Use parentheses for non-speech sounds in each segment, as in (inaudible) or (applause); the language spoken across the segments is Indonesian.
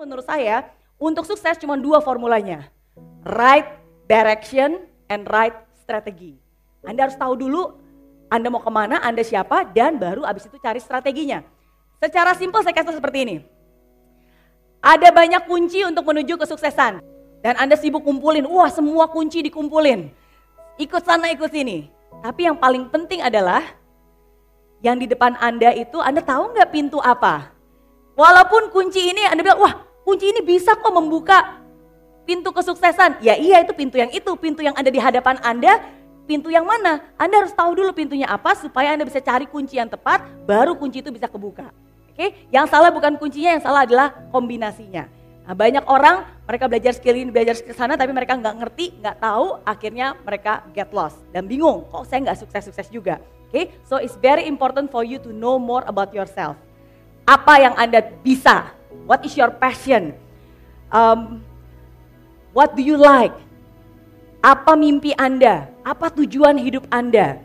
Menurut saya, untuk sukses cuma dua formulanya. Right direction and right strategy. Anda harus tahu dulu Anda mau ke mana, Anda siapa, dan baru abis itu cari strateginya. Secara simpel saya kasih seperti ini. Ada banyak kunci untuk menuju kesuksesan. Dan Anda sibuk kumpulin, wah semua kunci dikumpulin. Ikut sana, ikut sini. Tapi yang paling penting adalah yang di depan Anda itu Anda tahu nggak pintu apa? Walaupun kunci ini Anda bilang, wah kunci ini bisa kok membuka pintu kesuksesan. Ya iya itu pintu yang itu, pintu yang ada di hadapan Anda, pintu yang mana? Anda harus tahu dulu pintunya apa supaya Anda bisa cari kunci yang tepat, baru kunci itu bisa kebuka. Oke, yang salah bukan kuncinya, yang salah adalah kombinasinya. Nah, banyak orang mereka belajar skill ini, belajar skill sana, tapi mereka nggak ngerti, nggak tahu, akhirnya mereka get lost dan bingung. Kok saya nggak sukses-sukses juga? Oke, okay? so it's very important for you to know more about yourself. Apa yang anda bisa? What is your passion? Um, what do you like? Apa mimpi anda? Apa tujuan hidup anda?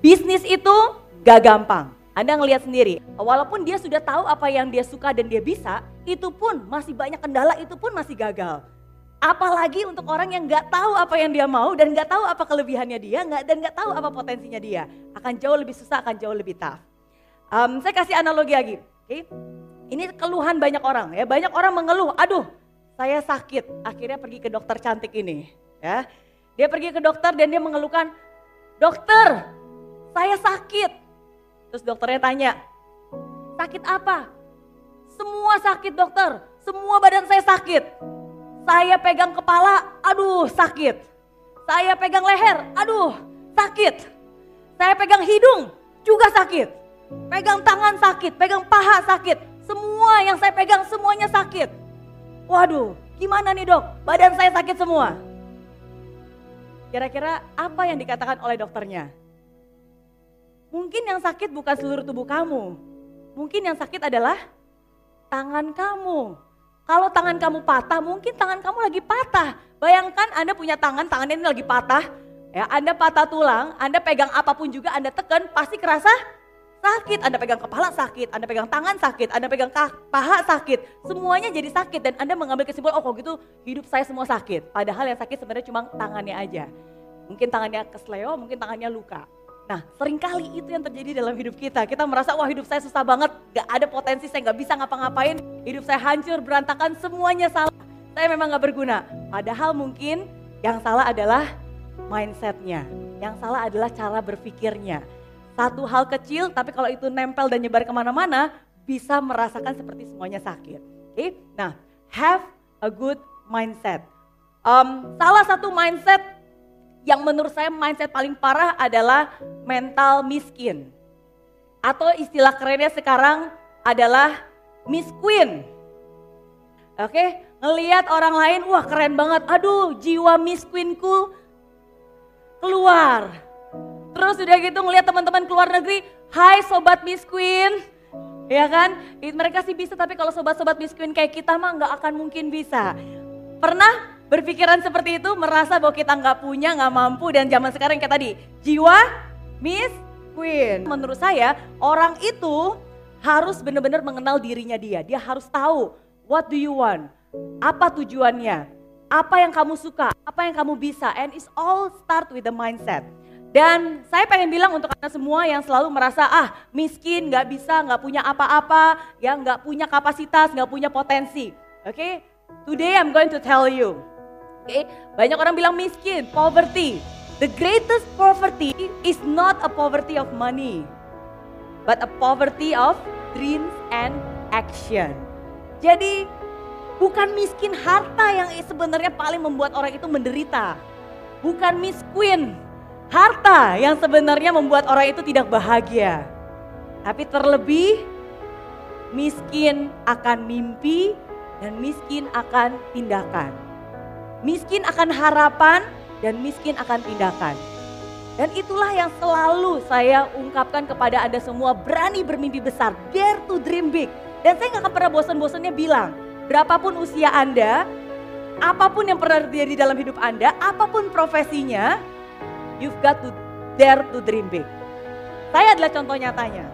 Bisnis itu gak gampang. Anda ngelihat sendiri, walaupun dia sudah tahu apa yang dia suka dan dia bisa, itu pun masih banyak kendala, itu pun masih gagal. Apalagi untuk orang yang nggak tahu apa yang dia mau dan nggak tahu apa kelebihannya dia, nggak dan nggak tahu apa potensinya dia, akan jauh lebih susah, akan jauh lebih tough. Um, saya kasih analogi lagi? Okay? Ini keluhan banyak orang ya, banyak orang mengeluh, aduh saya sakit, akhirnya pergi ke dokter cantik ini, ya. Dia pergi ke dokter dan dia mengeluhkan, dokter, saya sakit, Terus dokternya tanya, sakit apa? Semua sakit dokter, semua badan saya sakit. Saya pegang kepala, aduh sakit. Saya pegang leher, aduh sakit. Saya pegang hidung, juga sakit. Pegang tangan sakit, pegang paha sakit. Semua yang saya pegang semuanya sakit. Waduh, gimana nih dok? Badan saya sakit semua. Kira-kira apa yang dikatakan oleh dokternya? Mungkin yang sakit bukan seluruh tubuh kamu. Mungkin yang sakit adalah tangan kamu. Kalau tangan kamu patah, mungkin tangan kamu lagi patah. Bayangkan Anda punya tangan, tangannya ini lagi patah. Ya, Anda patah tulang, Anda pegang apa pun juga Anda tekan, pasti kerasa sakit. Anda pegang kepala sakit, Anda pegang tangan sakit, Anda pegang paha sakit. Semuanya jadi sakit dan Anda mengambil kesimpulan, oh kok gitu hidup saya semua sakit. Padahal yang sakit sebenarnya cuma tangannya aja. Mungkin tangannya kesleo, mungkin tangannya luka. Nah sering kali itu yang terjadi dalam hidup kita. Kita merasa wah hidup saya susah banget, gak ada potensi, saya gak bisa ngapa-ngapain. Hidup saya hancur, berantakan, semuanya salah. Saya memang gak berguna. Padahal mungkin yang salah adalah mindsetnya. Yang salah adalah cara berpikirnya. Satu hal kecil tapi kalau itu nempel dan nyebar ke mana-mana bisa merasakan seperti semuanya sakit. Oke, okay? nah have a good mindset. Um, salah satu mindset yang menurut saya mindset paling parah adalah mental miskin. Atau istilah kerennya sekarang adalah Miss Queen. Oke, ngelihat orang lain, wah keren banget. Aduh, jiwa Miss Queenku keluar. Terus udah gitu ngelihat teman-teman keluar negeri, hai sobat Miss Queen. Ya kan? Mereka sih bisa tapi kalau sobat-sobat Miss Queen kayak kita mah nggak akan mungkin bisa. Pernah berpikiran seperti itu, merasa bahwa kita nggak punya, nggak mampu, dan zaman sekarang kayak tadi, jiwa Miss Queen. Menurut saya, orang itu harus benar-benar mengenal dirinya dia. Dia harus tahu, what do you want? Apa tujuannya? Apa yang kamu suka? Apa yang kamu bisa? And it's all start with the mindset. Dan saya pengen bilang untuk anda semua yang selalu merasa ah miskin, nggak bisa, nggak punya apa-apa, ya nggak punya kapasitas, nggak punya potensi. Oke, okay? today I'm going to tell you okay? Banyak orang bilang miskin, poverty. The greatest poverty is not a poverty of money, but a poverty of dreams and action. Jadi bukan miskin harta yang sebenarnya paling membuat orang itu menderita. Bukan miskin harta yang sebenarnya membuat orang itu tidak bahagia. Tapi terlebih miskin akan mimpi dan miskin akan tindakan. Miskin akan harapan dan miskin akan tindakan. Dan itulah yang selalu saya ungkapkan kepada Anda semua, berani bermimpi besar, dare to dream big. Dan saya gak akan pernah bosan-bosannya bilang, berapapun usia Anda, apa pun yang pernah terjadi dalam hidup Anda, apa pun profesinya, you've got to dare to dream big. Saya adalah contoh nyatanya.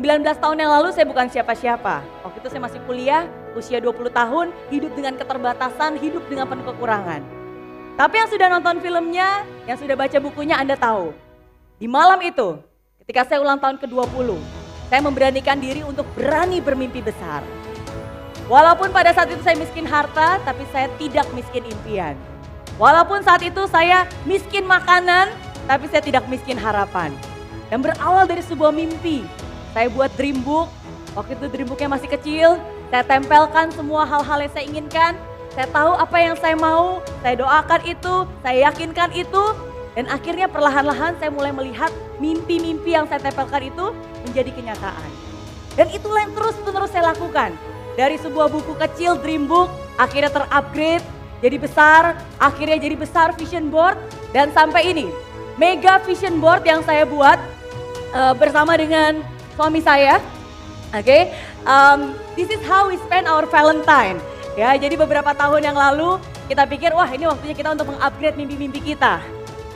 19 tahun yang lalu saya bukan siapa-siapa. Waktu itu saya masih kuliah, usia 20 tahun, hidup dengan keterbatasan, hidup dengan penuh kekurangan. Tapi yang sudah nonton filmnya, yang sudah baca bukunya Anda tahu. Di malam itu, ketika saya ulang tahun ke-20, saya memberanikan diri untuk berani bermimpi besar. Walaupun pada saat itu saya miskin harta, tapi saya tidak miskin impian. Walaupun saat itu saya miskin makanan, tapi saya tidak miskin harapan. Dan berawal dari sebuah mimpi, saya buat dream book, waktu itu dream booknya masih kecil, saya tempelkan semua hal-hal yang saya inginkan, saya tahu apa yang saya mau, saya doakan itu, saya yakinkan itu, dan akhirnya perlahan-lahan saya mulai melihat mimpi-mimpi yang saya tempelkan itu menjadi kenyataan. Dan itulah yang terus-menerus saya lakukan. Dari sebuah buku kecil dream book, akhirnya terupgrade, jadi besar, akhirnya jadi besar vision board, dan sampai ini, mega vision board yang saya buat uh, bersama dengan suami saya. Oke, okay? um, this is how we spend our Valentine. Ya, jadi beberapa tahun yang lalu kita pikir, wah ini waktunya kita untuk mengupgrade mimpi-mimpi kita.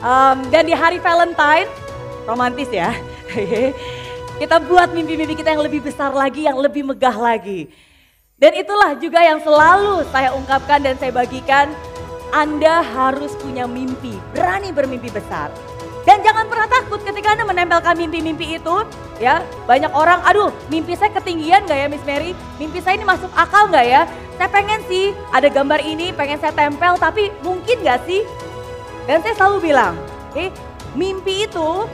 Um, dan di hari Valentine, romantis ya. (laughs) kita buat mimpi-mimpi kita yang lebih besar lagi, yang lebih megah lagi. Dan itulah juga yang selalu saya ungkapkan dan saya bagikan. Anda harus punya mimpi, berani bermimpi besar. Dan jangan pernah takut ketika Anda menempelkan mimpi-mimpi itu. Ya, banyak orang, aduh mimpi saya ketinggian gak ya Miss Mary? Mimpi saya ini masuk akal gak ya? Saya pengen sih ada gambar ini, pengen saya tempel, tapi mungkin gak sih? Dan saya selalu bilang, okay, mimpi itu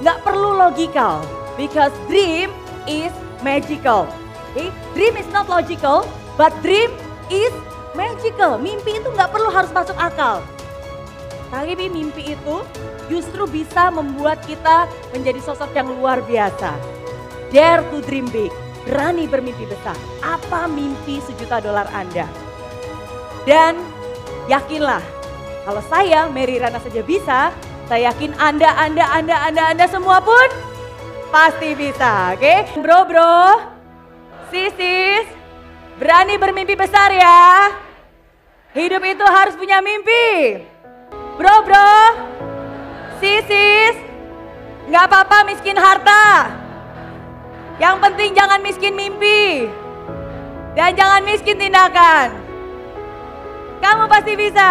gak perlu logical. Because dream is magical. Okay? Dream is not logical, but dream is magical. Mimpi itu gak perlu harus masuk akal. Tapi mimpi itu justru bisa membuat kita menjadi sosok yang luar biasa. Dare to dream big, berani bermimpi besar. Apa mimpi sejuta dolar Anda? Dan yakinlah, kalau saya Mary Rana saja bisa, saya yakin Anda, Anda, Anda, Anda, Anda semua pun pasti bisa, oke? Okay? Bro, bro, sisis, berani bermimpi besar ya. Hidup itu harus punya mimpi. Bro, bro, sisis, nggak apa-apa miskin harta. Yang penting jangan miskin mimpi. Dan jangan miskin tindakan. Kamu pasti bisa.